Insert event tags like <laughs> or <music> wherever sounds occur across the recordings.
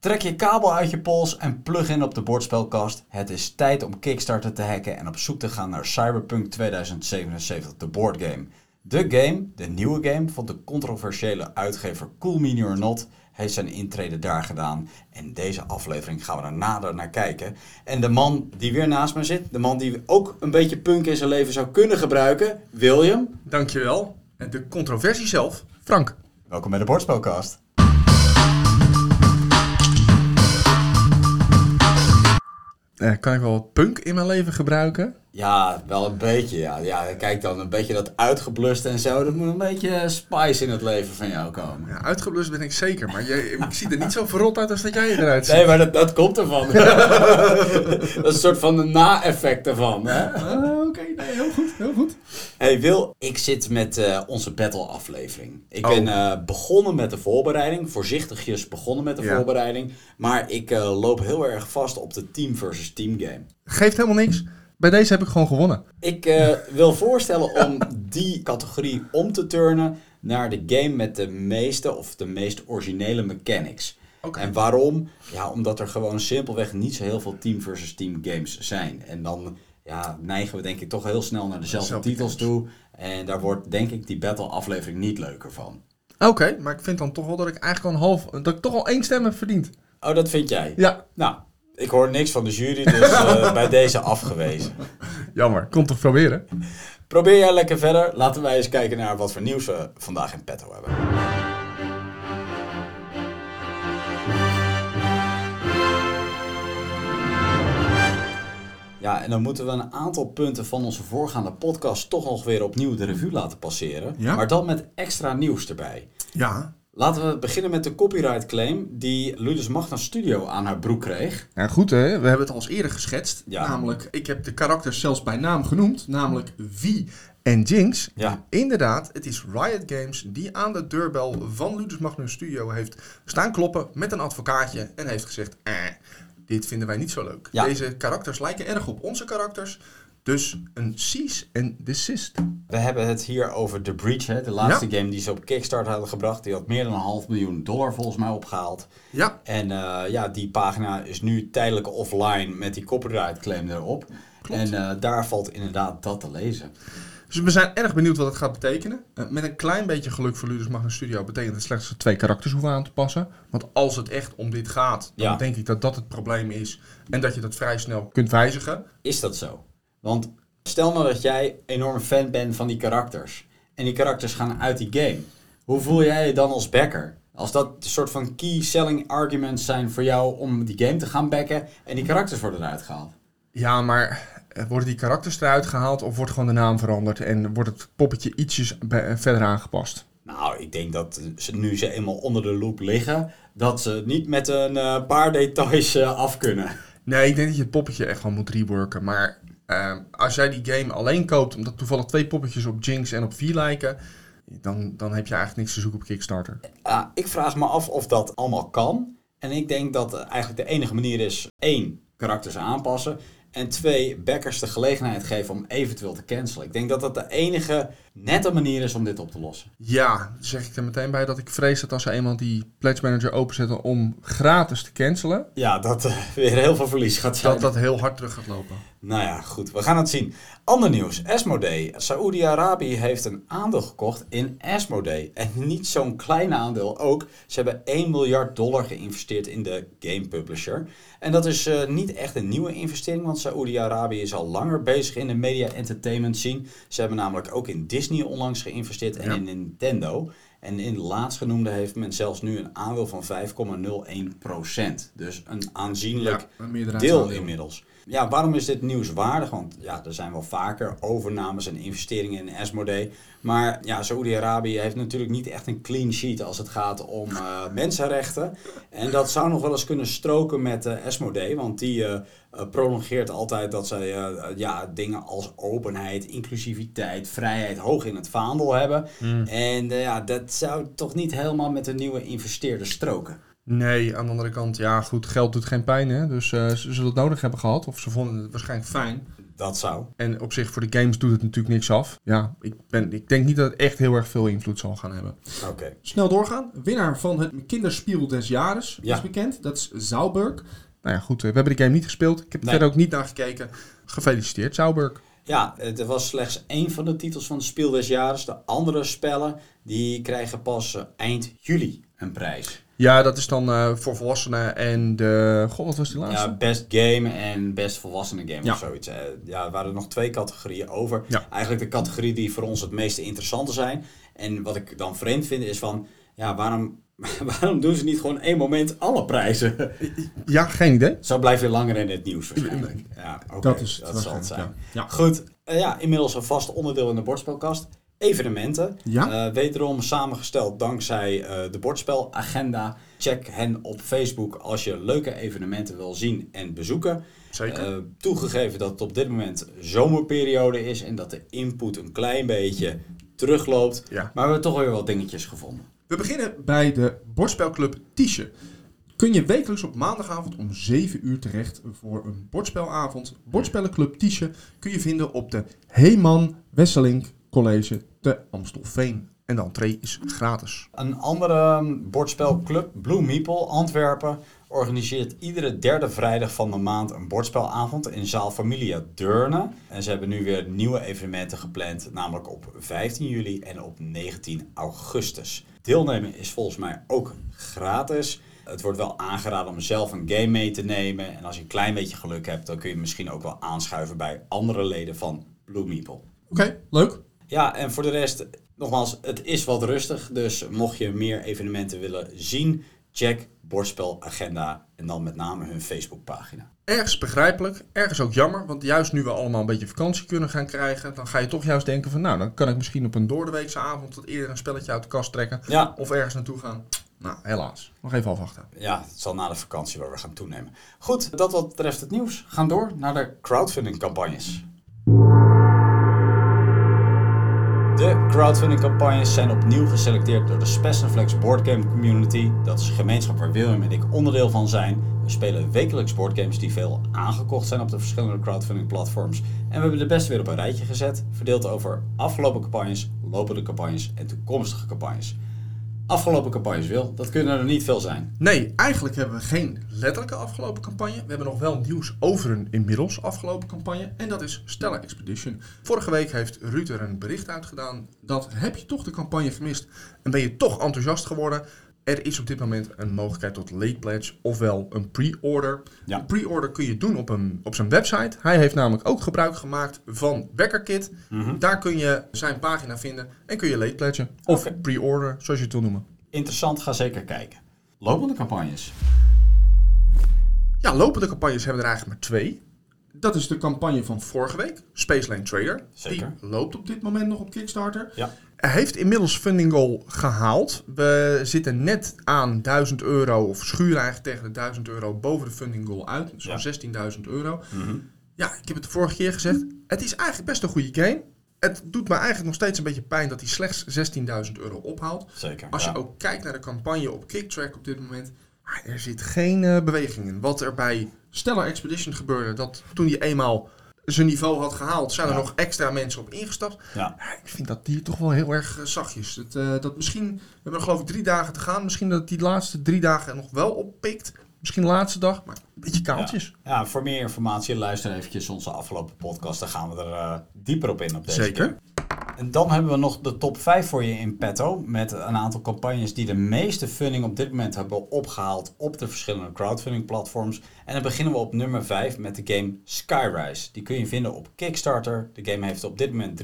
Trek je kabel uit je pols en plug in op de bordspelkast. Het is tijd om Kickstarter te hacken en op zoek te gaan naar Cyberpunk 2077, de boardgame. De game, de nieuwe game van de controversiële uitgever Cool Mini or Not, heeft zijn intrede daar gedaan. En deze aflevering gaan we er nader naar kijken. En de man die weer naast me zit, de man die ook een beetje punk in zijn leven zou kunnen gebruiken, William. Dankjewel. En de controversie zelf, Frank. Welkom bij de Bordspelkast. Eh, kan ik wel wat punk in mijn leven gebruiken? Ja, wel een beetje. Ja. ja, kijk dan, een beetje dat uitgeblust en zo. Er moet een beetje spice in het leven van jou komen. Ja, uitgeblust ben ik zeker, maar jij, ik zie er niet zo verrot uit als dat jij eruit ziet. Nee, maar dat, dat komt ervan. <laughs> <laughs> dat is een soort van de na-effect ervan. Hè? Ah, Oké, nee, heel goed, heel goed. Hey Wil, ik zit met eh, onze battle aflevering. Ik Oh. ben eh, begonnen met de voorbereiding, voorzichtigjes begonnen met de Ja. voorbereiding. Maar ik eh, loop heel erg vast op de team versus team game. Geeft helemaal niks. Bij deze heb ik gewoon gewonnen. Ik <laughs> wil voorstellen om die categorie om te turnen naar de game met de meeste of de meest originele mechanics. En waarom? Ja, omdat er gewoon simpelweg niet zo heel veel team versus team games zijn. En dan ja, neigen we denk ik toch heel snel naar dezelfde titels games. toe. En daar wordt denk ik die battle aflevering niet leuker van. Oké, maar ik vind dan toch wel dat ik eigenlijk al een half, dat ik toch al één stem heb verdiend. Oh, dat vind jij? Ja, Nou, ik hoor niks van de jury, dus eh, <laughs> bij deze afgewezen. jammer. Kom toch proberen. Probeer jij lekker verder. Laten wij eens kijken naar wat voor nieuws we vandaag in petto hebben. Ja, en dan moeten we een aantal punten van onze voorgaande podcast toch nog weer opnieuw de revue laten passeren. Ja. Maar dan met extra nieuws erbij. Ja. Laten we beginnen met de copyright claim die Ludus Magna Studio aan haar broek kreeg. Ja, goed hè. We hebben het al eens eerder geschetst. Ja. Namelijk, ik heb de karakters zelfs bij naam genoemd. Namelijk V en Jinx. Ja. Inderdaad, het is Riot Games die aan de deurbel van Ludus Magnus Studio heeft staan kloppen met een advocaatje. En heeft gezegd, eh, dit vinden wij niet zo leuk. Ja. Deze karakters lijken erg op onze karakters. Dus een cease en desist. We hebben het hier over The Breach, hè, de laatste game die ze op Kickstarter hadden gebracht. Die had meer dan een half miljoen dollar volgens mij opgehaald. Ja, En eh, ja, die pagina is nu tijdelijk offline met die copyright claim erop. Klopt. En eh, daar valt inderdaad dat te lezen. Dus we zijn erg benieuwd wat het gaat betekenen. Eh, met een klein beetje geluk voor Ludus Magnus Studio betekent het slechts dat twee karakters hoeven aan te passen. Want als het echt om dit gaat, dan Ja. denk ik dat dat het probleem is. En dat je dat vrij snel kunt wijzigen. Is dat zo? Want stel nou dat jij enorm fan bent van die karakters. En die karakters gaan uit die game. Hoe voel jij je dan als backer? Als dat een soort van key selling arguments zijn voor jou om die game te gaan backen en die karakters worden eruit gehaald. Ja, maar worden die karakters eruit gehaald of wordt gewoon de naam veranderd en wordt het poppetje ietsjes eh, verder aangepast? Nou, ik denk dat ze, nu ze eenmaal onder de loep liggen, dat ze niet met een eh, paar details eh, af kunnen. Nee, ik denk dat je het poppetje echt wel moet reworken. Maar eh, als jij die game alleen koopt omdat toevallig twee poppetjes op Jinx en op V lijken, dan, dan heb je eigenlijk niks te zoeken op Kickstarter. Ah, ik vraag me af of dat allemaal kan. En ik denk dat eh, eigenlijk de enige manier is: één, karakters aanpassen. En twee, backers de gelegenheid geven om eventueel te cancelen. Ik denk dat dat de enige nette manier is om dit op te lossen. Ja, zeg ik er meteen bij dat ik vrees dat als ze eenmaal die Pledge Manager openzetten om gratis te cancelen, Ja, dat eh, weer heel veel verlies gaat zijn. dat dat heel hard terug gaat lopen. Nou ja, goed. We gaan het zien. Ander nieuws. Asmodee. Saoedi-Arabië heeft een aandeel gekocht in Asmodee. En niet zo'n klein aandeel ook. Ze hebben 1 miljard dollar geïnvesteerd in de game publisher. En dat is eh, niet echt een nieuwe investering, want Saoedi-Arabië is al langer bezig in de media entertainment scene. Ze hebben namelijk ook in Disney onlangs geïnvesteerd en Ja. in Nintendo. En in de laatstgenoemde heeft men zelfs nu een aandeel van 5,01%. Dus een aanzienlijk een deel inmiddels. Ja, waarom is dit nieuwswaardig? Want ja, er zijn wel vaker overnames en investeringen in Asmodee. Maar ja, Saoedi-Arabië heeft natuurlijk niet echt een clean sheet als het gaat om eh, <laughs> mensenrechten. En dat zou nog wel eens kunnen stroken met eh Asmodee. Want die eh, prolongeert altijd dat zij ja, dingen als openheid, inclusiviteit, vrijheid hoog in het vaandel hebben. En eh, ja, dat zou toch niet helemaal met de nieuwe investeerder stroken. Nee, aan de andere kant, ja goed, geld doet geen pijn hè. Dus eh, ze zullen het nodig hebben gehad. Of ze vonden het waarschijnlijk fijn. Dat zou. En op zich voor de games doet het natuurlijk niks af. Ja, ik, ben, ik denk niet dat het echt heel erg veel invloed zal gaan hebben. Oké. Snel doorgaan. Winnaar van het kinderspiel des jaren Ja. is bekend. Dat is Zauberg. Nou ja, goed. eh, We hebben de game niet gespeeld. Ik heb er Nee. verder ook niet naar gekeken. Gefeliciteerd, Zauberg. Ja, het was slechts één van de titels van het Spiel des Jahres. De andere spellen die krijgen pas eh, eind juli een prijs. Ja, dat is dan eh, voor volwassenen en de... God, wat was die laatste? Ja, best game en best volwassene game Ja. of zoiets. Eh, ja, er waren nog twee categorieën over. Ja. Eigenlijk de categorie die voor ons het meest interessante zijn. En wat ik dan vreemd vind is van, ja, waarom, <laughs> waarom doen ze niet gewoon één moment alle prijzen? <laughs> Ja, geen idee. Zo blijf je langer in het nieuws waarschijnlijk. Ja, oké, Dat is dat zal het zijn. ja. Ja. Goed, eh, ja, inmiddels een vast onderdeel in de bordspelkast. Evenementen. Ja. Eh, wederom samengesteld dankzij eh, de bordspelagenda. Check hen op Facebook als je leuke evenementen wil zien en bezoeken. Zeker. Eh, toegegeven dat het op dit moment zomerperiode is en dat de input een klein beetje terugloopt. Ja. Maar we hebben toch weer wat dingetjes gevonden. We beginnen bij de bordspelclub Tiesje. Kun je wekelijks op maandagavond om 7 uur terecht voor een bordspelavond. Bordspellenclub Tiesje kun je vinden op de Heeman Wesselink College te Amstelveen. En de entree is gratis. Een andere bordspelclub, Blue Meeple Antwerpen, organiseert iedere derde vrijdag van de maand een bordspelavond in zaal Familia Deurne. En ze hebben nu weer nieuwe evenementen gepland, namelijk op 15 juli en op 19 augustus. Deelnemen is volgens mij ook gratis. Het wordt wel aangeraden om zelf een game mee te nemen. En als je een klein beetje geluk hebt, dan kun je misschien ook wel aanschuiven bij andere leden van Blue Meeple. Oké, leuk. Ja, en voor de rest, nogmaals, het is wat rustig. Dus mocht je meer evenementen willen zien, check Bordspelagenda en dan met name hun Facebookpagina. Ergens begrijpelijk, ergens ook jammer. Want juist nu we allemaal een beetje vakantie kunnen gaan krijgen... dan ga je toch juist denken van... nou, dan kan ik misschien op een doordeweekse avond... wat eerder een spelletje uit de kast trekken. Ja, Of ergens naartoe gaan. Nou, helaas. Nog even afwachten. ja, het zal na de vakantie wel weer gaan toenemen. Goed, dat wat betreft het nieuws. Gaan door naar de crowdfunding campagnes. Crowdfunding campagnes zijn opnieuw geselecteerd door de Spessenflex Boardgame Community. Dat is een gemeenschap waar William en ik onderdeel van zijn. We spelen wekelijks boardgames die veel aangekocht zijn op de verschillende crowdfunding platforms. En we hebben de beste weer op een rijtje gezet, verdeeld over afgelopen campagnes, lopende campagnes en toekomstige campagnes. Afgelopen campagnes wil, dat kunnen er niet veel zijn. Nee, eigenlijk hebben we geen letterlijke afgelopen campagne. We hebben nog wel nieuws over een inmiddels afgelopen campagne. En dat is Stella Expedition. Vorige week heeft Ruud er een bericht uitgedaan. Dat heb je toch de campagne gemist en ben je toch enthousiast geworden. Er is op dit moment een mogelijkheid tot late pledge, ofwel een pre-order. Ja. Een pre-order kun je doen op, een, op zijn website. Hij heeft namelijk ook gebruik gemaakt van Backerkit. Daar kun je zijn pagina vinden en kun je late pledgen. Of pre-order, zoals je het wil noemen. Interessant, ga zeker kijken. Lopende campagnes. Ja, lopende campagnes hebben er eigenlijk maar twee. Dat is de campagne van Vorige week, Space Lane Trader. Zeker. Die loopt op dit moment nog op Kickstarter. Ja. Heeft inmiddels funding goal gehaald. We zitten net aan 1000 euro, of schuren eigenlijk tegen de 1000 euro boven de funding goal uit. Zo'n Ja. 16.000 euro. Mhm. Ja, ik heb het de vorige keer gezegd. Het is eigenlijk best een goede game. Het doet me eigenlijk nog steeds een beetje pijn dat hij slechts 16.000 euro ophaalt. Zeker. Als ja. je ook kijkt naar de campagne op Kicktrack op dit moment, ah, er zit geen eh, beweging in. Wat er bij Stellar Expedition gebeurde, dat toen hij eenmaal zijn niveau had gehaald, zijn er nog extra mensen op ingestapt. Ja. Ik vind dat die toch wel heel erg eh, zachtjes. Dat, eh, dat misschien, we hebben nog geloof ik drie dagen te gaan. Misschien dat die laatste drie dagen nog wel oppikt. Misschien de laatste dag, maar een beetje kaaltjes. Ja, voor meer informatie luister eventjes onze afgelopen podcast. Dan gaan we er eh, dieper op in op deze Zeker. keer. En dan hebben we nog de top 5 voor je in petto. Met een aantal campagnes die de meeste funding op dit moment hebben opgehaald op de verschillende crowdfunding platforms. En dan beginnen we op nummer 5 met de game Skyrise. Die kun je vinden op Kickstarter. De game heeft op dit moment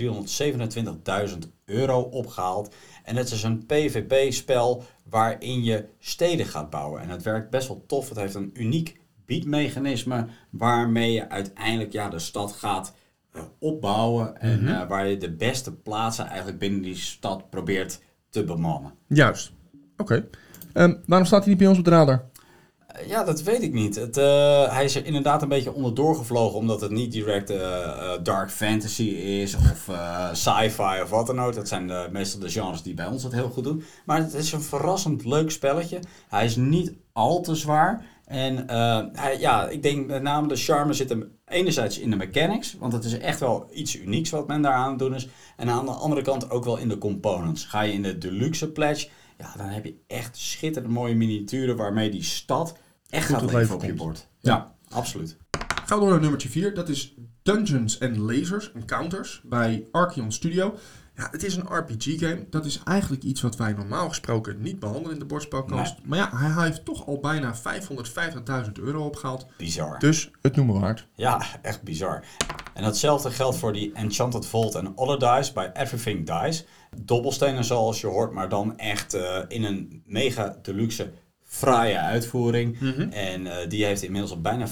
327.000 euro opgehaald. En het is een PvP-spel waarin je steden gaat bouwen. En het werkt best wel tof. Het heeft een uniek beatmechanisme waarmee je uiteindelijk ja, de stad gaat opbouwen. En eh, waar je de beste plaatsen eigenlijk binnen die stad probeert te bemannen. Juist. Oké. Ehm, waarom staat hij niet bij ons op de radar? Eh, Ja, dat weet ik niet. Het, eh, hij is er inderdaad een beetje onderdoor gevlogen, omdat het niet direct dark fantasy is of sci-fi of wat dan ook. Dat zijn de, meestal de genres die bij ons het heel goed doen. Maar het is een verrassend leuk spelletje. Hij is niet al te zwaar En hij, ja, ik denk met name de charme zit hem enerzijds in de mechanics, want het is echt wel iets unieks wat men daar aan het doen is. En aan de andere kant ook wel in de components. Ga je in de deluxe pledge, ja, dan heb je echt schitterend mooie miniaturen waarmee die stad echt gaat leven op je bord. Ja, absoluut. Gaan we door naar nummertje 4. Dat is Dungeons and Lasers Encounters bij Archeon Studio. Ja, het is een RPG-game. Dat is eigenlijk iets wat wij normaal gesproken niet behandelen in de bordspelkast. Maar ja, hij heeft toch al bijna 550.000 euro opgehaald. Bizar. Dus het noemen waard. Ja, echt bizar. En datzelfde geldt voor die Enchanted Vault en Other Dice bij Everything Dice. Dobbelstenen zoals je hoort, maar dan echt uh, in een mega deluxe fraaie uitvoering. Mhm. En uh, die heeft inmiddels al bijna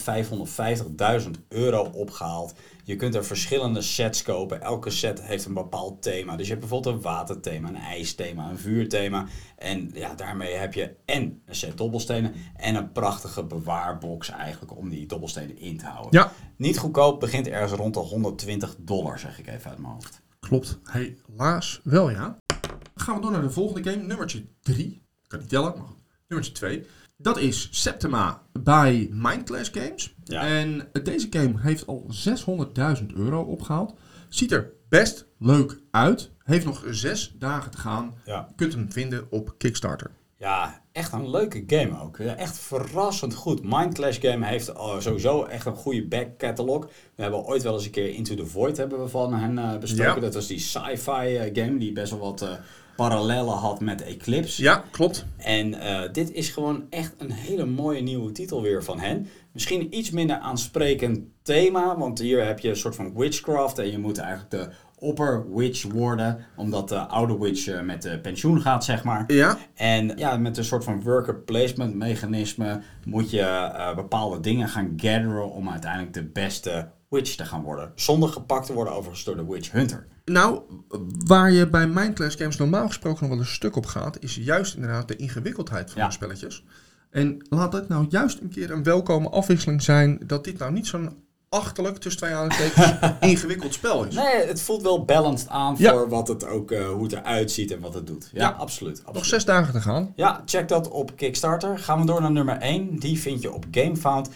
550.000 euro opgehaald. Je kunt er verschillende sets kopen. Elke set heeft een bepaald thema. Dus je hebt bijvoorbeeld een waterthema, een ijsthema, een vuurthema. En ja, daarmee heb je en een set dobbelstenen en een prachtige bewaarbox eigenlijk om die dobbelstenen in te houden. Ja. Niet goedkoop, begint ergens rond de 120 dollar, zeg ik even uit mijn hoofd. Klopt, helaas wel ja. gaan we door naar de volgende game, nummertje 3. Ik kan niet tellen, maar goed. Nummertje 2. Dat is Septima bij Mindclash Games. Ja. En deze game heeft al 600.000 euro opgehaald. Ziet er best leuk uit. Heeft nog zes dagen te gaan. Ja. Je kunt hem vinden op Kickstarter. Ja, echt een leuke game ook. Echt verrassend goed. Mindclash Game heeft uh, sowieso echt een goede back catalog. We hebben ooit wel eens een keer Into the Void hebben we van hen uh, besproken. Ja. Dat was die sci-fi uh, game die best wel wat parallellen had met Eclipse. Ja, klopt. En dit is gewoon echt een hele mooie nieuwe titel weer van hen. Misschien iets minder aansprekend thema, want hier heb je een soort van witchcraft en je moet eigenlijk de opper witch worden, omdat de oude witch uh, met de pensioen gaat, zeg maar. Ja. En ja, met een soort van worker placement mechanisme moet je uh, bepaalde dingen gaan gatheren om uiteindelijk de beste witch te gaan worden. Zonder gepakt te worden overigens door de witch hunter. Nou, waar je bij Mindclash Games normaal gesproken nog wel een stuk op gaat, is juist inderdaad de ingewikkeldheid van Ja. de spelletjes. En laat het nou juist een keer een welkome afwisseling zijn dat dit nou niet zo'n achterlijk, tussen twee aanhalingstekens, <laughs> ingewikkeld spel is. Nee, het voelt wel balanced aan Ja. voor wat het ook, uh, hoe het eruit ziet en wat het doet. Ja, Ja. absoluut. absoluut. Nog zes dagen te gaan. Ja, check dat op Kickstarter. Gaan we door naar nummer 1. Die vind je op GameFound.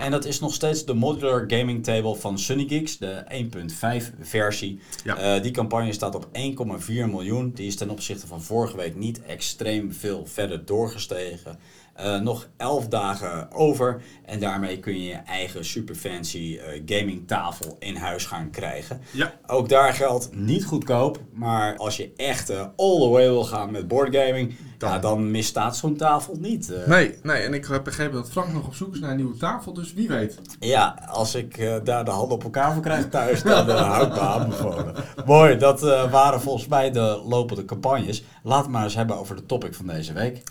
En dat is nog steeds de modular gaming table van Sunny Geeks, de 1.5 versie. Ja. Eh, die campagne staat op 1,4 miljoen. Die is ten opzichte van vorige week niet extreem veel verder doorgestegen. Eh, nog 11 dagen over. En daarmee kun je je eigen super fancy eh, gaming tafel in huis gaan krijgen. Ja. Ook daar geldt niet goedkoop. Maar als je echt eh, all the way wil gaan met boardgaming, Dan. ja, dan misstaat zo'n tafel niet. Nee, nee, en ik heb begrepen dat Frank nog op zoek is naar een nieuwe tafel, dus wie weet. Ja, als ik daar de handen op elkaar voor krijg thuis, dan uh, hou ik me aanbevolen. Mooi, dat waren volgens mij de lopende campagnes. We het maar eens hebben over de topic van deze week.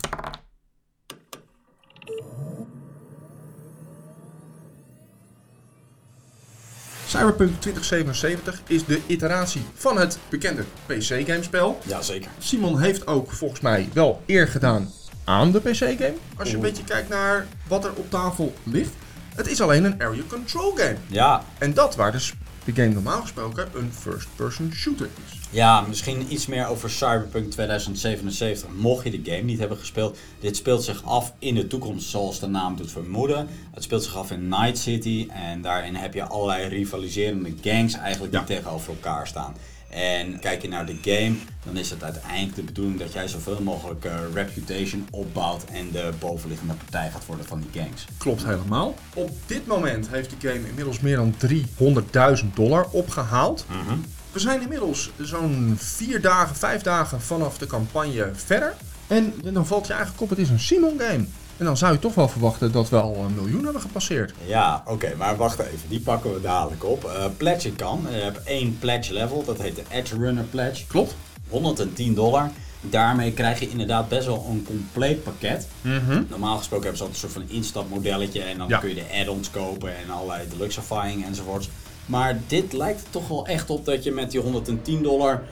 Cyberpunk 2077 is de iteratie van het bekende PC-gamespel. Jazeker. Simon heeft ook volgens mij wel eer gedaan aan de PC-game. Als je een beetje kijkt naar wat er op tafel ligt. Het is alleen een area control game. Ja, En dat waar dus de game normaal gesproken een first-person shooter is. Ja, misschien iets meer over Cyberpunk 2077. Mocht je de game niet hebben gespeeld. Dit speelt zich af in de toekomst, zoals de naam doet vermoeden. Het speelt zich af in Night City. En daarin heb je allerlei rivaliserende gangs eigenlijk die Ja. tegenover elkaar staan. En kijk je naar de game, dan is het uiteindelijk de bedoeling dat jij zoveel mogelijk eh, reputation opbouwt en de bovenliggende partij gaat worden van die gangs. Klopt helemaal. Op dit moment heeft de game inmiddels meer dan 300.000 dollar opgehaald. We zijn inmiddels zo'n vier dagen, vijf dagen vanaf de campagne verder. En dan valt je eigenlijk op, het is een Simon game. En dan zou je toch wel verwachten dat we al een miljoen hebben gepasseerd. Ja, oké, maar wacht even. Die pakken we dadelijk op. Eh pledge kan. Je hebt één pledge level, dat heet de Edge Runner Pledge. Klopt. 110 dollar. Daarmee krijg je inderdaad best wel een compleet pakket. Normaal gesproken hebben ze altijd een soort van instapmodelletje en dan Ja. kun je de add-ons kopen en allerlei deluxifying enzovoorts. Maar dit lijkt er toch wel echt op dat je met die 110 dollar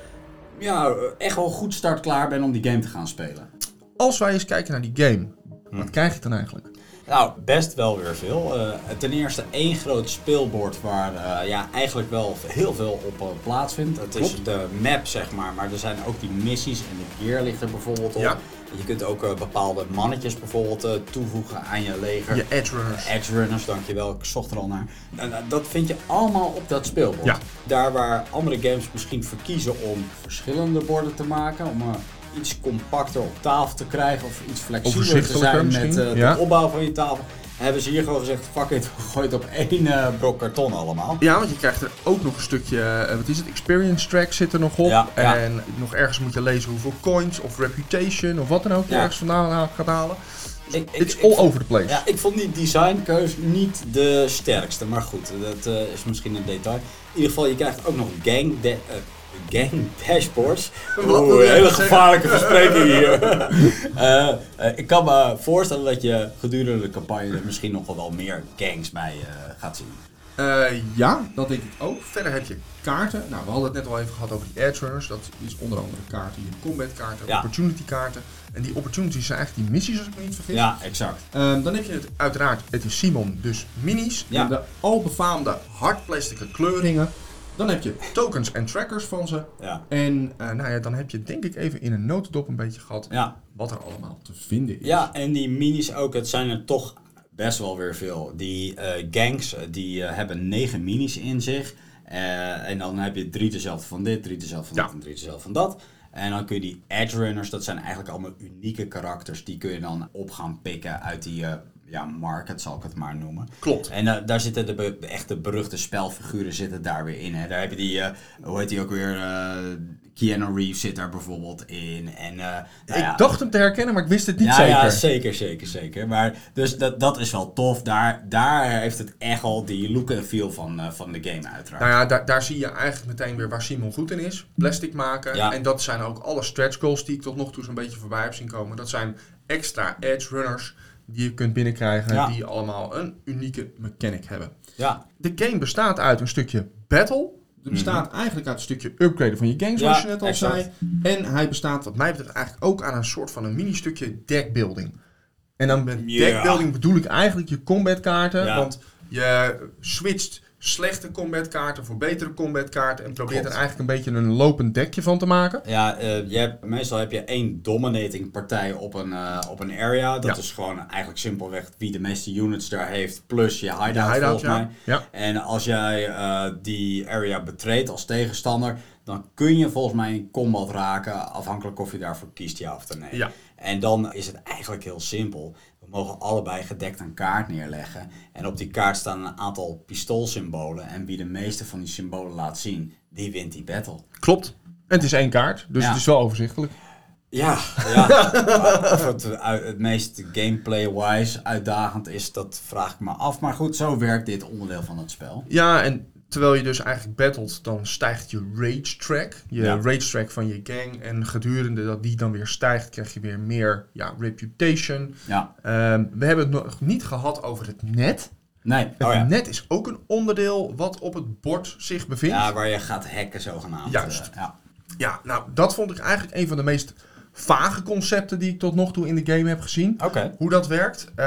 ja, echt wel goed startklaar bent om die game te gaan spelen. Als wij eens kijken naar die game, wat krijg je dan eigenlijk? Nou, best wel weer veel. Eh, ten eerste één groot speelbord waar eh, ja, eigenlijk wel heel veel op eh, plaatsvindt. Het is Klopt. de map, zeg maar, maar er zijn ook die missies en de gear ligt er bijvoorbeeld op. Ja. Je kunt ook eh, bepaalde mannetjes bijvoorbeeld eh, toevoegen aan je leger. Je edge runners. Edge runners, dankjewel. Ik zocht er al naar. En, eh, dat vind je allemaal op dat speelbord. Ja. Daar waar andere games misschien verkiezen om verschillende borden te maken, om eh, iets compacter op tafel te krijgen of iets flexibeler te zijn met ja. de opbouw van je tafel, hebben ze hier gewoon gezegd, fuck it, gooi het op één eh, brok karton allemaal. Ja, want je krijgt er ook nog een stukje, eh, wat is het, experience track zit er nog op. Ja, ja. En nog ergens moet je lezen hoeveel coins of reputation of wat dan ook je Ja. ergens vandaan gaat halen. Ik- It's ik all over the place. Ja, ik vond die designkeus niet de sterkste, maar goed, dat eh, is misschien een detail. In ieder geval, je krijgt ook nog gang, eh, gang dashboards. Oeh, een hele gevaarlijke verspreking <laughs> hier. Eh, eh, ik kan me voorstellen dat je gedurende de campagne misschien nog wel meer gangs bij eh, gaat zien. Ja, dat denk ik ook. Verder heb je kaarten. Nou, we hadden het net al even gehad over die edge runners. Dat is onder andere kaarten. Je combat kaarten, Ja. opportunity kaarten. En die opportunities zijn eigenlijk die missies, als ik me niet vergis. Ja, exact. Ehm, dan heb je het uiteraard, het is Simon, dus minis. Ja. En de al befaamde hardplastic kleuringen. Dan heb je tokens en trackers van ze. Ja. En eh, nou ja, dan heb je denk ik even in een notendop een beetje gehad Ja. wat er allemaal te vinden is. Ja, en die minis ook, het zijn er toch best wel weer veel. Die eh, gangs, eh, die hebben negen minis in zich. En dan heb je drie dezelfde van dit, drie dezelfde van Ja. dat en drie dezelfde van dat. En dan kun je die edge runners, dat zijn eigenlijk allemaal unieke karakters. Die kun je dan op gaan pikken uit die ja, market, zal ik het maar noemen. Klopt. En eh, daar zitten de, be- de echte beruchte spelfiguren zitten daar weer in. Hè. Daar heb je die, eh, hoe heet die ook weer, eh Keanu Reeves zit daar bijvoorbeeld in. En, nou ja, Ik dacht hem te herkennen, maar ik wist het niet ja, zeker. Ja, zeker, zeker, zeker. Maar dus dat, dat is wel tof. Daar, daar heeft het echt al die look en feel van, van de game uiteraard. Nou ja, daar, daar zie je eigenlijk meteen weer waar Simon goed in is. Plastic maken. Ja. En dat zijn ook alle stretch goals die ik tot nog toe zo'n beetje voorbij heb zien komen. Dat zijn extra edge runners die je kunt binnenkrijgen. Ja. Die allemaal een unieke mechanic hebben. Ja, De game bestaat uit een stukje battle. Het bestaat eigenlijk uit een stukje upgraden van je gang, zoals Mhm. Ja, je net al exact. zei. En hij bestaat, wat mij betreft, eigenlijk ook aan een soort van een mini-stukje deckbuilding. En dan met deckbuilding bedoel ik eigenlijk je combat kaarten. Ja. Want je switcht slechte combat kaarten voor betere combat kaarten. En probeert Klopt. er eigenlijk een beetje een lopend dekje van te maken. ja eh, je hebt, meestal heb je één dominating partij op een, eh, op een area. Dat Ja. is gewoon eigenlijk simpelweg wie de meeste units daar heeft. Plus je hideout, De hideout, volgens ja. mij. Ja. En als jij eh, die area betreedt als tegenstander, dan kun je volgens mij in combat raken, afhankelijk of je daarvoor kiest ja of nee. Ja. En dan is het eigenlijk heel simpel. We mogen allebei gedekt een kaart neerleggen. En op die kaart staan een aantal pistoolsymbolen. En wie de meeste van die symbolen laat zien, die wint die battle. Klopt. En het is één kaart, dus Ja. het is wel overzichtelijk. Ja, ja. <laughs> het, uit- het meest gameplay-wise uitdagend is, dat vraag ik me af. Maar goed, zo werkt dit onderdeel van het spel. Ja, en terwijl je dus eigenlijk battelt, dan stijgt je rage track. Je Ja. rage track van je gang. En gedurende dat die dan weer stijgt, krijg je weer meer ja, reputation. Ja, Ehm, we hebben het nog niet gehad over het net. nee. Het Oh ja. net is ook een onderdeel wat op het bord zich bevindt. Ja, waar je gaat hacken zogenaamd. Juist. Eh, ja. Ja, nou, dat vond ik eigenlijk een van de meest vage concepten die ik tot nog toe in de game heb gezien. Oké. Hoe dat werkt. Eh,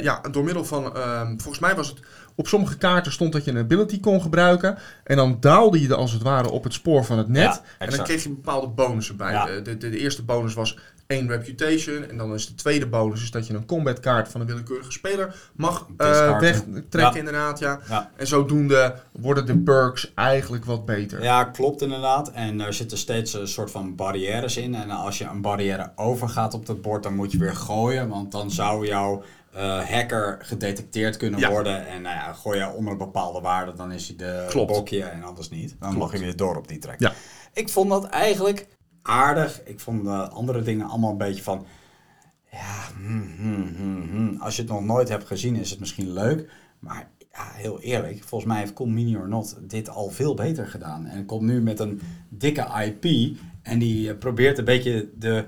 ja, door middel van. ehm, volgens mij was het. Op sommige kaarten stond dat je een ability kon gebruiken. En dan daalde je er als het ware op het spoor van het net. Ja, en dan kreeg je bepaalde bonussen bij. Ja. De, de, de eerste bonus was één reputation. En dan is de tweede bonus is dat je een combat kaart van een willekeurige speler mag eh, Discarden. wegtrekken, Ja. inderdaad. Ja. Ja. En zodoende worden de perks eigenlijk wat beter. Ja, klopt inderdaad. En er zitten steeds een soort van barrières in. En als je een barrière overgaat op dat bord, dan moet je weer gooien. Want dan zou jouw eh, hacker gedetecteerd kunnen Ja. worden. En nou ja, gooi je onder een bepaalde waarde, dan is hij de Klopt. bokje en anders niet. Dan Klopt. mag je weer door op die track. Ja. Ik vond dat eigenlijk aardig. Ik vond de andere dingen allemaal een beetje van... Ja, hmm, hmm, hmm, als je het nog nooit hebt gezien is het misschien leuk. Maar ja, heel eerlijk, volgens mij heeft Cool Mini or Not dit al veel beter gedaan. En komt nu met een dikke IP. En die eh, probeert een beetje de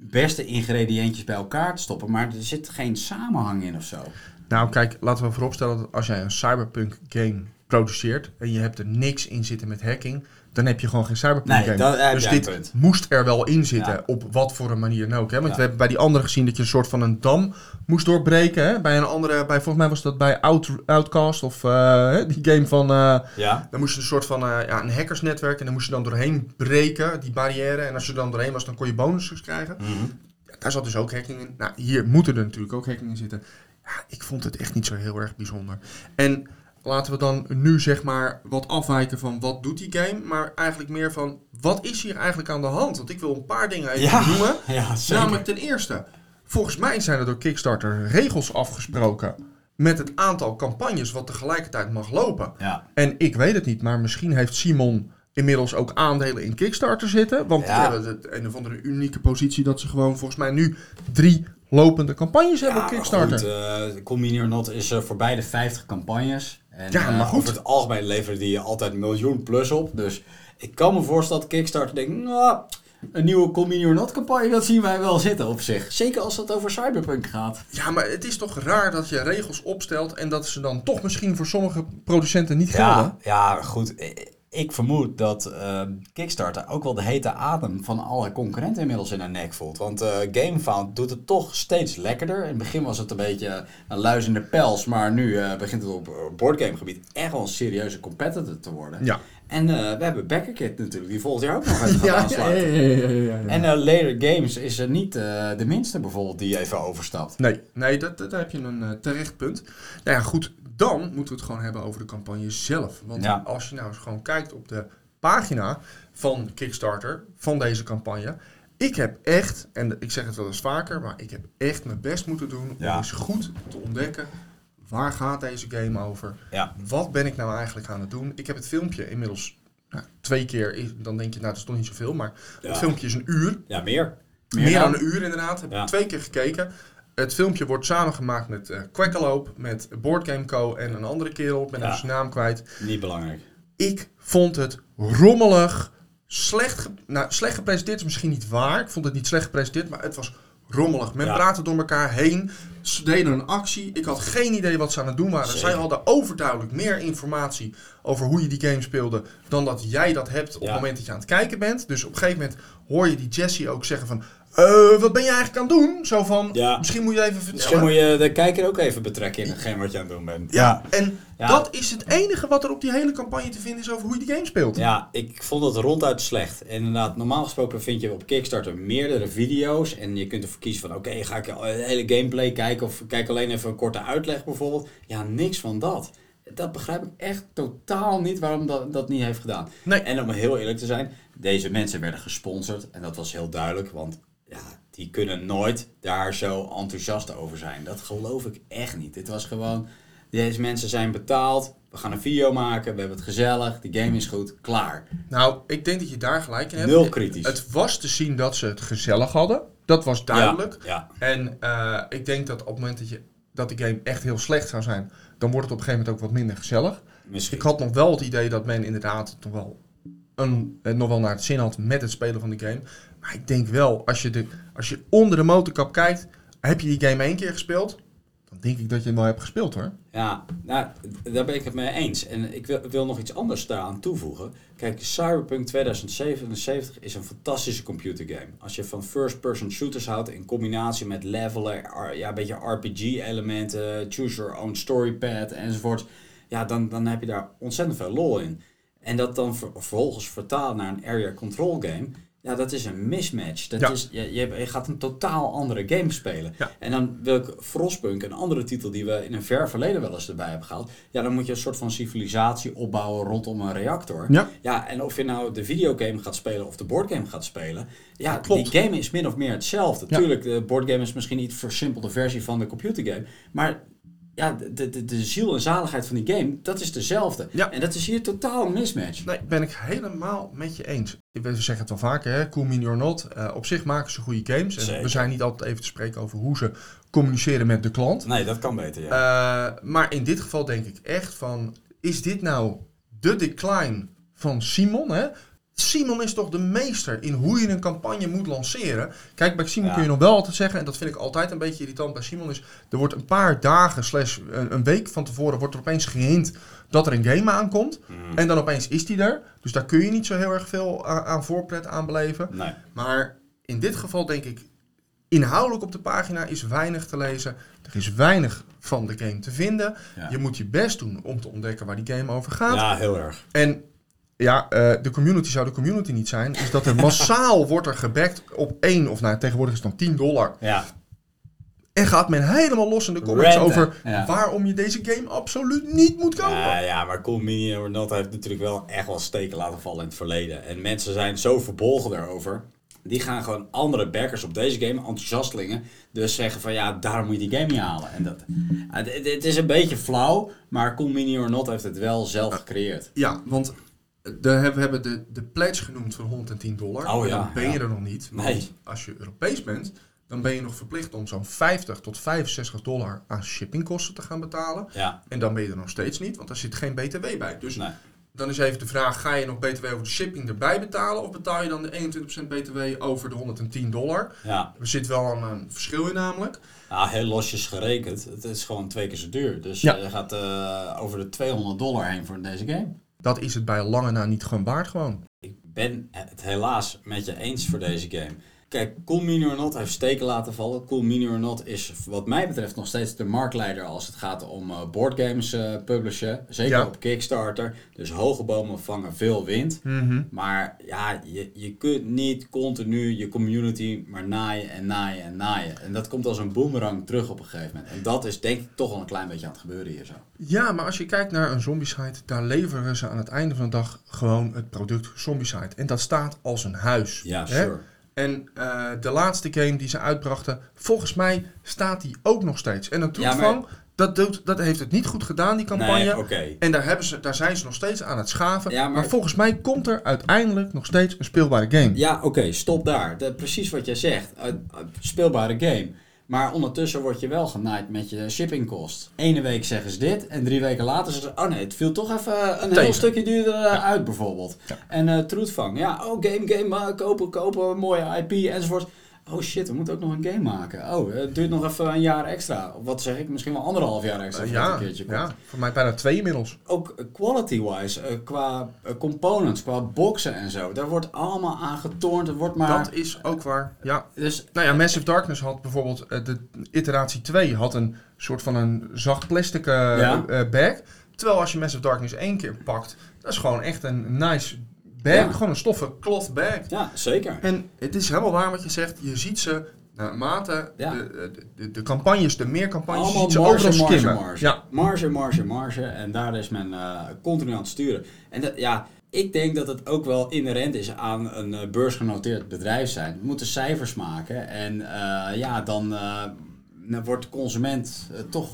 beste ingrediëntjes bij elkaar te stoppen. Maar er zit geen samenhang in of zo. Nou, kijk, laten we vooropstellen dat als jij een cyberpunk game produceert en je hebt er niks in zitten met hacking, dan heb je gewoon geen cyberpunk Nee, game. dus dit punt. moest er wel in zitten, Ja. op wat voor een manier dan ook. Hè? Want Ja. we hebben bij die andere gezien dat je een soort van een dam moest doorbreken. Hè? Bij een andere, bij, volgens mij was dat bij Out, Outcast of eh, die game van... eh, Ja, dan moest je een soort van eh, ja, een hackersnetwerk en dan moest je dan doorheen breken, die barrière. En als je dan doorheen was, dan kon je bonussen krijgen. Mhm. Ja, Daar zat dus ook hacking in. Nou, hier moeten er natuurlijk ook hacking in zitten. Ja, ik vond het echt niet zo heel erg bijzonder. En laten we dan nu zeg maar wat afwijken van wat doet die game. Maar eigenlijk meer van wat is hier eigenlijk aan de hand? Want ik wil een paar dingen even Ja, noemen. <laughs> Ja. Namelijk ten eerste, volgens mij zijn er door Kickstarter regels afgesproken met het aantal campagnes wat tegelijkertijd mag lopen. Ja. En ik weet het niet, maar misschien heeft Simon inmiddels ook aandelen in Kickstarter zitten. Want Ja. die hebben het een of andere unieke positie dat ze gewoon volgens mij nu drie lopende campagnes hebben op Kickstarter. Goed, uh, Convenient Not is uh, voor beide 50 campagnes. En, Ja, maar eh, goed. Over het algemeen leveren die altijd een miljoen plus op. Dus ik kan me voorstellen dat Kickstarter denkt... Nou, een nieuwe Convenient Not campagne, dat zien wij wel zitten op zich. Zeker als het over Cyberpunk gaat. Ja, maar het is toch raar dat je regels opstelt en dat ze dan toch misschien voor sommige producenten niet gelden? Ja, ja, goed. Ik vermoed dat uh, Kickstarter ook wel de hete adem van alle concurrenten inmiddels in haar nek voelt. Want uh, GameFound doet het toch steeds lekkerder. In het begin was het een beetje een luis in de pels, maar nu uh, begint het op boardgamegebied echt wel een serieuze competitor te worden. Ja. En we hebben Backerkit natuurlijk, die volgend jaar ook nog uit <laughs> gaat ja, aansluiten. Ja, ja, ja, ja, En Later Games is er niet uh, de minste bijvoorbeeld die even overstapt. Nee, nee dat, dat, daar heb je een uh, terecht punt. Nou ja, goed, dan moeten we het gewoon hebben over de campagne zelf. Want Ja. als je nou eens gewoon kijkt op de pagina van Kickstarter, van deze campagne. Ik heb echt, en ik zeg het wel eens vaker, maar ik heb echt mijn best moeten doen om Ja. eens goed te ontdekken. Waar gaat deze game over? Ja. Wat ben ik nou eigenlijk aan het doen? Ik heb het filmpje inmiddels nou, twee keer, dan denk je, nou dat is toch niet zoveel, maar Ja. het filmpje is een uur. Ja, meer. Meer, dan een uur inderdaad. Heb Ja. ik twee keer gekeken. Het filmpje wordt samengemaakt met eh Quackalope, met Boardgame Co. en een andere kerel. Ik ben Ja. even zijn naam kwijt. Niet belangrijk. Ik vond het rommelig. Slecht, ge- nou, slecht gepresenteerd is misschien niet waar. Ik vond het niet slecht gepresenteerd, maar het was rommelig. Men Ja. praatte door elkaar heen. Ze deden een actie. Ik had geen idee wat ze aan het doen waren. Zeker. Zij hadden overduidelijk meer informatie over hoe je die game speelde... dan dat jij dat hebt op Ja. het moment dat je aan het kijken bent. Dus op een gegeven moment hoor je die Jesse ook zeggen van... "Eh, wat ben je eigenlijk aan het doen? Zo van, Ja. misschien moet je even Misschien vertellen. moet je de kijker ook even betrekken in hetgeen wat je aan het doen bent. Ja, en Ja. dat is het enige wat er op die hele campagne te vinden is over hoe je die game speelt. Ja, ik vond het ronduit slecht. Inderdaad, normaal gesproken vind je op Kickstarter meerdere video's. En je kunt ervoor kiezen van, oké, ga ik de hele gameplay kijken of kijk alleen even een korte uitleg bijvoorbeeld. Ja, niks van dat. Dat begrijp ik echt totaal niet waarom dat, dat niet heeft gedaan. Nee. En om heel eerlijk te zijn, deze mensen werden gesponsord. En dat was heel duidelijk, want ja, die kunnen nooit daar zo enthousiast over zijn. Dat geloof ik echt niet. Dit was gewoon, deze mensen zijn betaald. We gaan een video maken, we hebben het gezellig, de game is goed, klaar. Nou, ik denk dat je daar gelijk in hebt. Nul kritisch. Het was te zien dat ze het gezellig hadden. Dat was duidelijk. Ja, En eh, ik denk dat op het moment dat, je, dat de game echt heel slecht zou zijn, dan wordt het op een gegeven moment ook wat minder gezellig. misschien. Ik had nog wel het idee dat men inderdaad nog wel, een, eh, nog wel naar het zin had met het spelen van de game. Maar ik denk wel, als je, de, als je onder de motorkap kijkt, heb je die game één keer gespeeld, dan denk ik dat je hem wel hebt gespeeld hoor. Ja, nou, daar ben ik het mee eens. En ik wil, wil nog iets anders daaraan toevoegen. Kijk, Cyberpunk 2077 is een fantastische computergame. Als je van first-person shooters houdt in combinatie met levelen, R- ja, een beetje RPG-elementen, choose your own story path enzovoort. Ja, dan, dan heb je daar ontzettend veel lol in. En dat dan ver- vervolgens vertalen naar een area control game. Ja, dat is een mismatch. Dat Ja. is, je, je, je gaat een totaal andere game spelen. Ja. En dan wil ik Frostpunk, een andere titel die we in een ver verleden wel eens erbij hebben gehaald. Ja, dan moet je een soort van civilisatie opbouwen rondom een reactor. Ja. Ja, en of je nou de videogame gaat spelen of de boardgame gaat spelen. Ja, klopt. die game is min of meer hetzelfde. Tuurlijk, de boardgame is misschien niet een versimpelde versie van de computergame. Maar ja, de, de, de ziel en zaligheid van die game, dat is dezelfde. Ja. En dat is hier totaal een mismatch. Nee, ben ik helemaal met je eens. We zeggen het wel vaker, hè? cool mini or not. Eh, op zich maken ze goede games. En we zijn niet altijd even te spreken over hoe ze communiceren met de klant. Nee, dat kan beter, ja. Eh, maar in dit geval denk ik echt van, is dit nou de decline van Simon? Hè? Simon is toch de meester in hoe je een campagne moet lanceren. Kijk, bij Simon Ja. kun je nog wel altijd zeggen, en dat vind ik altijd een beetje irritant bij Simon, is er wordt een paar dagen slash een, een week van tevoren wordt er opeens gehint dat er een game aankomt. Mm. En dan opeens is die er. Dus daar kun je niet zo heel erg veel aan, aan voorpret aan beleven. Nee. Maar in dit geval denk ik, inhoudelijk op de pagina is weinig te lezen. Er is weinig van de game te vinden. Ja. Je moet je best doen om te ontdekken waar die game over gaat. Ja, heel erg. En ja, eh, de community zou de community niet zijn. Is dat er <laughs> massaal wordt er gebackt op één, of nou tegenwoordig is het dan 10 dollar. Ja, En gaat men helemaal los in de comments over ja. waarom je deze game absoluut niet moet kopen. ja, ja, maar Cool Mini or Not heeft natuurlijk wel echt wel steken laten vallen in het verleden. En mensen zijn zo verbolgen daarover. Die gaan gewoon andere backers op deze game, enthousiastelingen, dus zeggen van ja, daarom moet je die game niet halen. En dat, het is een beetje flauw, maar Cool Mini or Not heeft het wel zelf gecreëerd. Ja, want de, we hebben de, de pledge genoemd van 110 dollar. Oh ja, dan ben je ja. er nog niet. Nee. als je Europees bent, dan ben je nog verplicht om zo'n 50 tot 65 dollar aan shippingkosten te gaan betalen. Ja, En dan ben je er nog steeds niet, want daar zit geen BTW bij. Dus nee. dan is even de vraag, ga je nog BTW over de shipping erbij betalen? Of betaal je dan de 21% BTW over de 110 dollar? Ja, Er zit wel een, een verschil in namelijk. nou, heel losjes gerekend. Het is gewoon twee keer zo duur. Dus Ja. je gaat eh, over de 200 dollar heen voor deze game. Dat is het bij lange na niet gewoon waard gewoon. Ik ben het helaas met je eens voor deze game. Kijk, Cool Mini or Not heeft steken laten vallen. Cool Mini or Not is wat mij betreft nog steeds de marktleider als het gaat om eh, boardgames eh publishen. Zeker Ja. op Kickstarter. Dus hoge bomen vangen veel wind. Maar ja, je, je kunt niet continu je community maar naaien en naaien en naaien. En dat komt als een boomerang terug op een gegeven moment. En dat is denk ik toch wel een klein beetje aan het gebeuren hier zo. Ja, maar als je kijkt naar een zombie-site, daar leveren ze aan het einde van de dag gewoon het product zombie-site. En dat staat als een huis. Ja, hè? En eh, de laatste game die ze uitbrachten, volgens mij staat die ook nog steeds. En een Ja, troetvang, dat, doet, dat heeft het niet goed gedaan, die campagne. Nee. En daar, hebben ze, daar zijn ze nog steeds aan het schaven. Ja, maar... maar- volgens mij komt er uiteindelijk nog steeds een speelbare game. Ja, oké, stop daar. Precies wat jij zegt. Speelbare game. Maar ondertussen word je wel genaaid met je shippingkost. Ene week zeggen ze dit en drie weken later zeggen ze... Oh nee, het viel toch even een Tegen. heel stukje duurder eh, uit bijvoorbeeld. En eh Troetvang. Ja, oh game, game, eh, kopen, kopen, mooie IP enzovoort. Oh shit, we moeten ook nog een game maken. Oh, het duurt nog even een jaar extra. Of wat zeg ik, misschien wel anderhalf jaar extra. Eh, ja, een keertje komt. ja, voor mij bijna twee inmiddels. Ook eh, quality-wise, eh, qua eh, components, qua boxen en zo. Daar wordt allemaal aan getornd. Er wordt maar... Dat is ook waar. Ja, Dus Nou ja, Massive Darkness had bijvoorbeeld, eh, de iteratie 2 had een soort van een zacht plastic eh, Ja. eh, bag. Terwijl als je Massive Darkness één keer pakt, dat is gewoon echt een nice bag. Ja. Gewoon een stoffen cloth bag. ja, zeker. En het is helemaal waar wat je zegt. Je ziet ze naarmate Ja. de, de, de, de campagnes, de meer campagnes, Allemaal ziet ze marge, overal marge, skimmen. marge. Ja, Marge, marge, marge. En daar is men eh, continu aan het sturen. En dat, ja, ik denk dat het ook wel inherent is aan een eh, beursgenoteerd bedrijf zijn. We moeten cijfers maken. En eh, ja, dan, eh, dan wordt de consument eh, toch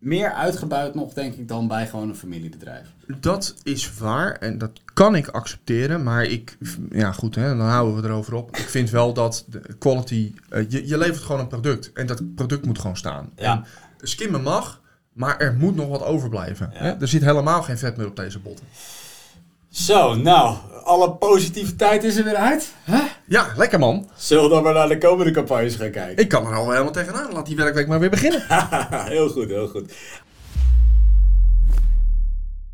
meer uitgebuit nog, denk ik, dan bij gewoon een familiebedrijf. dat is waar en dat kan ik accepteren. Maar ik, ja goed, hè, dan houden we erover op. Ik vind wel dat de quality, eh, je, je levert gewoon een product. En dat product moet gewoon staan. Ja. En skimmen mag, maar er moet nog wat overblijven. Ja. Hè? Er zit helemaal geen vet meer op deze botten. Zo, nou, alle positiviteit is er weer uit. Hè? Ja, lekker man. Zullen we dan maar naar de komende campagnes gaan kijken? Ik kan er al helemaal tegenaan. Laat die werkweek maar weer beginnen. <laughs> heel goed, heel goed.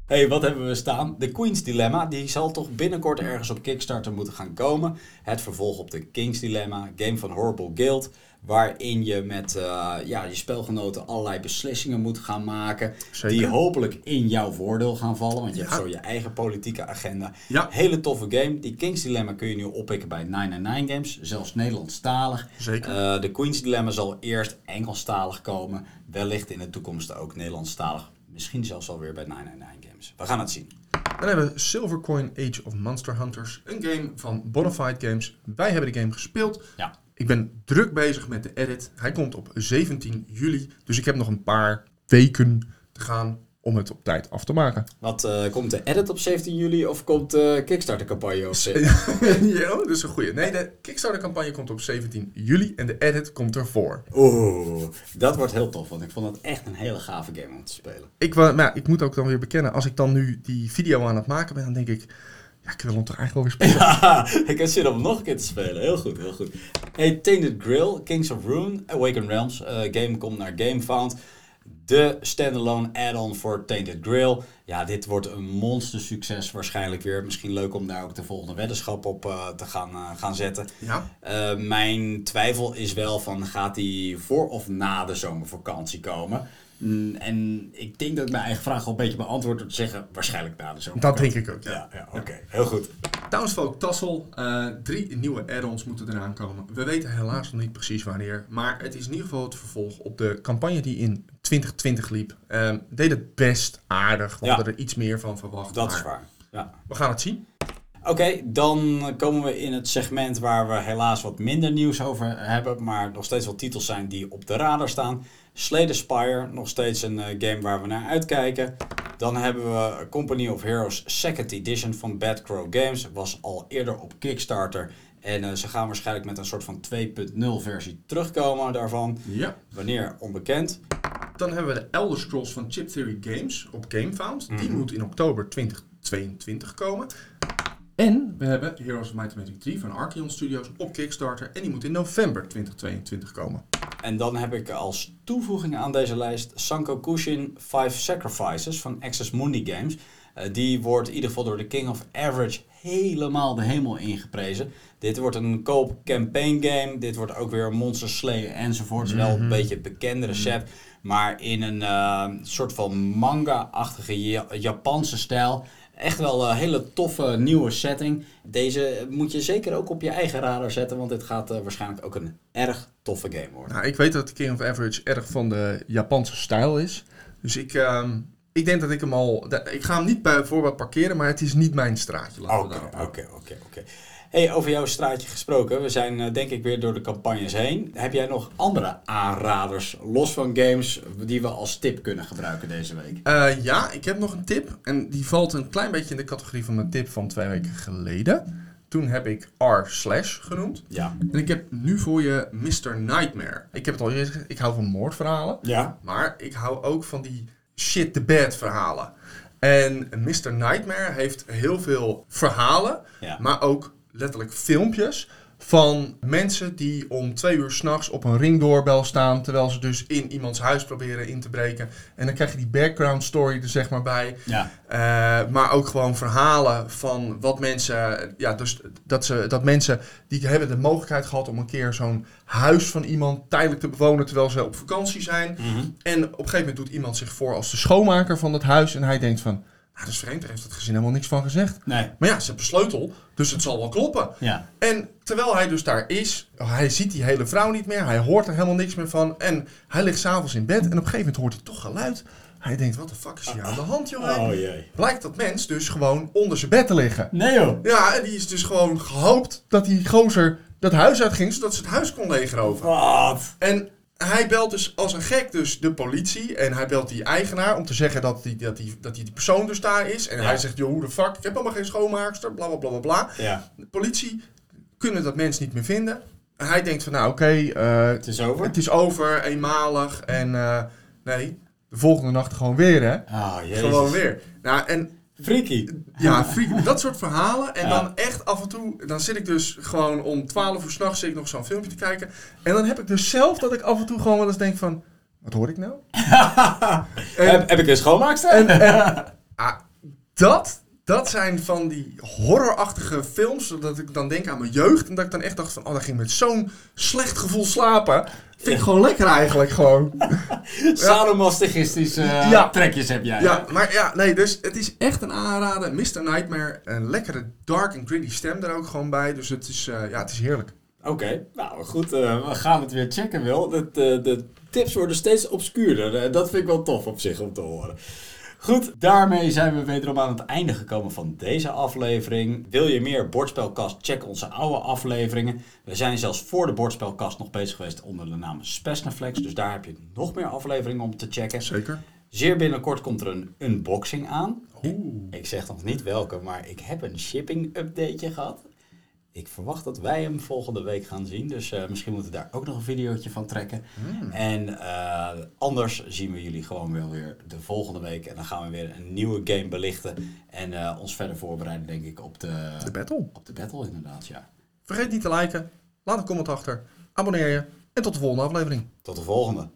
Hey, wat hebben we staan? De Queen's Dilemma, die zal toch binnenkort ergens op Kickstarter moeten gaan komen. Het vervolg op de King's Dilemma, game van Horrible Guild. Waarin je met eh, ja, je spelgenoten allerlei beslissingen moet gaan maken. Zeker. Die hopelijk in jouw voordeel gaan vallen. Want je Ja. hebt zo je eigen politieke agenda. Ja. Hele toffe game. Die King's Dilemma kun je nu oppikken bij 999 Games. Zelfs Nederlandstalig. Zeker. Eh, de Queen's Dilemma zal eerst Engelstalig komen. Wellicht in de toekomst ook Nederlandstalig. Misschien zelfs alweer bij 999 Games. We gaan het zien. Dan hebben we Silvercoin Age of Monster Hunters. Een game van Bonafide Games. Wij hebben de game gespeeld. Ja. Ik ben druk bezig met de edit. Hij komt op 17 juli. Dus ik heb nog een paar weken te gaan om het op tijd af te maken. Wat eh, komt de edit op 17 juli of komt de Kickstarter campagne op <laughs> 17? ja, dat is een goeie. Nee, de Kickstarter campagne komt op 17 juli en de edit komt ervoor. Oeh, dat wordt heel tof. Want ik vond het echt een hele gave game om te spelen. Ik, maar ja, ik moet ook dan weer bekennen, als ik dan nu die video aan het maken ben, dan denk ik, ja, ik wil hem toch eigenlijk wel weer spelen. <laughs> Ik heb zin om nog een keer te spelen. Heel goed, heel goed. Hey, Tainted Grill, Kings of Rune, Awaken Realms. eh, game komt naar GameFound. De standalone add-on voor Tainted Grill. Ja, dit wordt een monster succes waarschijnlijk weer. Misschien leuk om daar ook de volgende weddenschap op eh, te gaan, eh, gaan zetten. Ja, Eh, mijn twijfel is wel van gaat die voor of na de zomervakantie komen. Mm, En ik denk dat ik mijn eigen vraag al een beetje beantwoord door te zeggen, waarschijnlijk na de zomer. Dat denk ik ook, ja. Ja, ja oké. Heel goed. Townsfolk Tassel, drie nieuwe add-ons moeten eraan komen. We weten helaas nog niet precies wanneer, maar het is in ieder geval het vervolg op de campagne die in 2020 liep. Ehm deed het best aardig, we Ja. hadden er iets meer van verwacht. Dat maar is waar. Ja. We gaan het zien. Oké, dan komen we in het segment waar we helaas wat minder nieuws over hebben, maar nog steeds wel titels zijn die op de radar staan. Slay the Spire, nog steeds een eh, game waar we naar uitkijken. Dan hebben we Company of Heroes Second Edition van Bad Crow Games. Was al eerder op Kickstarter. En eh, ze gaan waarschijnlijk met een soort van 2.0 versie terugkomen daarvan. Ja. Wanneer onbekend. Dan hebben we de Elder Scrolls van Chip Theory Games op GameFound. Die Mhm. moet in oktober 2022 komen. En we hebben Heroes of Might and Magic 3 van Archeon Studios op Kickstarter. En die moet in november 2022 komen. En dan heb ik als toevoeging aan deze lijst Sanko Kushin 5 Sacrifices van Access Mundi Games. Eh, die wordt in ieder geval door de King of Average helemaal de hemel ingeprezen. Dit wordt een koop campaign game. Dit wordt ook weer Monster Slayer enzovoort. Wel een beetje het bekende recept. Maar in een eh, soort van manga-achtige Ja- Japanse stijl. Echt wel een hele toffe nieuwe setting. Deze moet je zeker ook op je eigen radar zetten. Want dit gaat eh, waarschijnlijk ook een erg toffe game worden. Nou, ik weet dat King of Average erg van de Japanse stijl is. Dus ik, ehm, ik denk dat ik hem al... Ik ga hem niet bij voorbaat parkeren, maar het is niet mijn straatje. Oké, oké, oké. Hey, over jouw straatje gesproken. We zijn eh, denk ik weer door de campagnes heen. Heb jij nog andere aanraders, los van games, die we als tip kunnen gebruiken deze week? Eh, ja, ik heb nog een tip. En die valt een klein beetje in de categorie van mijn tip van twee weken geleden. Toen heb ik R slash genoemd. Ja. En ik heb nu voor je Mr. Nightmare. Ik heb het al eerder gezegd, ik hou van moordverhalen. Ja? Maar ik hou ook van die shit the bed verhalen. En Mr. Nightmare heeft heel veel verhalen, Ja. maar ook letterlijk filmpjes van mensen die om twee uur s'nachts op een ringdoorbel staan, terwijl ze dus in iemands huis proberen in te breken. En dan krijg je die background story er zeg maar bij. Ja. Eh, maar ook gewoon verhalen van wat mensen. Ja, dus dat, ze, dat mensen die hebben de mogelijkheid gehad om een keer zo'n huis van iemand tijdelijk te bewonen terwijl ze op vakantie zijn. Mhm. En op een gegeven moment doet iemand zich voor als de schoonmaker van dat huis. En hij denkt van, nou dat is vreemd, daar heeft het gezin helemaal niks van gezegd. Nee. Maar ja, ze hebben sleutel, dus het zal wel kloppen. Ja. En terwijl hij dus daar is, hij ziet die hele vrouw niet meer, hij hoort er helemaal niks meer van. En hij ligt s'avonds in bed en op een gegeven moment hoort hij toch geluid. Hij denkt, wat de fuck is hier aan de hand, joh? Oh jee. Blijkt dat mens dus gewoon onder zijn bed te liggen. Nee joh. Ja, en die is dus gewoon gehoopt dat die gozer dat huis uitging, zodat ze het huis kon leegroven. Wat? En hij belt dus als een gek dus de politie. En hij belt die eigenaar om te zeggen dat die, dat die, dat die, die persoon dus daar is. En Ja. hij zegt, joh, hoe de fuck, ik heb helemaal geen schoonmaakster, bla bla bla bla bla. Ja. De politie kunnen dat mens niet meer vinden. En hij denkt van, nou oké, eh, Het is over? het is over, eenmalig. En eh, nee, de volgende nacht gewoon weer hè. Jezus. Gewoon weer. Nou, en Freaky. ja, freak, dat soort verhalen. En Ja. dan echt af en toe, dan zit ik dus gewoon om 12 uur s'nachts zit ik nog zo'n filmpje te kijken. En dan heb ik dus zelf dat ik af en toe gewoon wel eens denk van, wat hoor ik nou? <laughs> En- heb, heb ik een schoonmaakster? En, en ah, dat, dat zijn van die horrorachtige films, dat ik dan denk aan mijn jeugd. En dat ik dan echt dacht van, oh, dat ging met zo'n slecht gevoel slapen. Vind ik gewoon lekker eigenlijk gewoon. <laughs> Sadomasochistische eh, Ja. trekjes heb jij. Ja, maar ja, nee, dus het is echt een aanrader. Mr. Nightmare, een lekkere dark en gritty stem er ook gewoon bij. Dus het is, eh, ja, het is heerlijk. Oké, nou goed, eh, we gaan het weer checken, Wil. De, de, de tips worden steeds obscuurder. Dat vind ik wel tof op zich om te horen. Goed, daarmee zijn we wederom aan het einde gekomen van deze aflevering. Wil je meer bordspelkast? Check onze oude afleveringen. We zijn zelfs voor de bordspelkast nog bezig geweest onder de naam Spesnaflex. Dus daar heb je nog meer afleveringen om te checken. Zeker. Zeer binnenkort komt er een unboxing aan. Oeh. Ik zeg nog niet welke, maar ik heb een shipping updateje gehad. Ik verwacht dat wij hem volgende week gaan zien. Dus eh, misschien moeten we daar ook nog een videootje van trekken. En eh, anders zien we jullie gewoon wel weer de volgende week. En dan gaan we weer een nieuwe game belichten. En eh, ons verder voorbereiden, denk ik, op de, De battle. op de battle inderdaad. Ja. Vergeet niet te liken. Laat een comment achter. Abonneer je. En tot de volgende aflevering. Tot de volgende.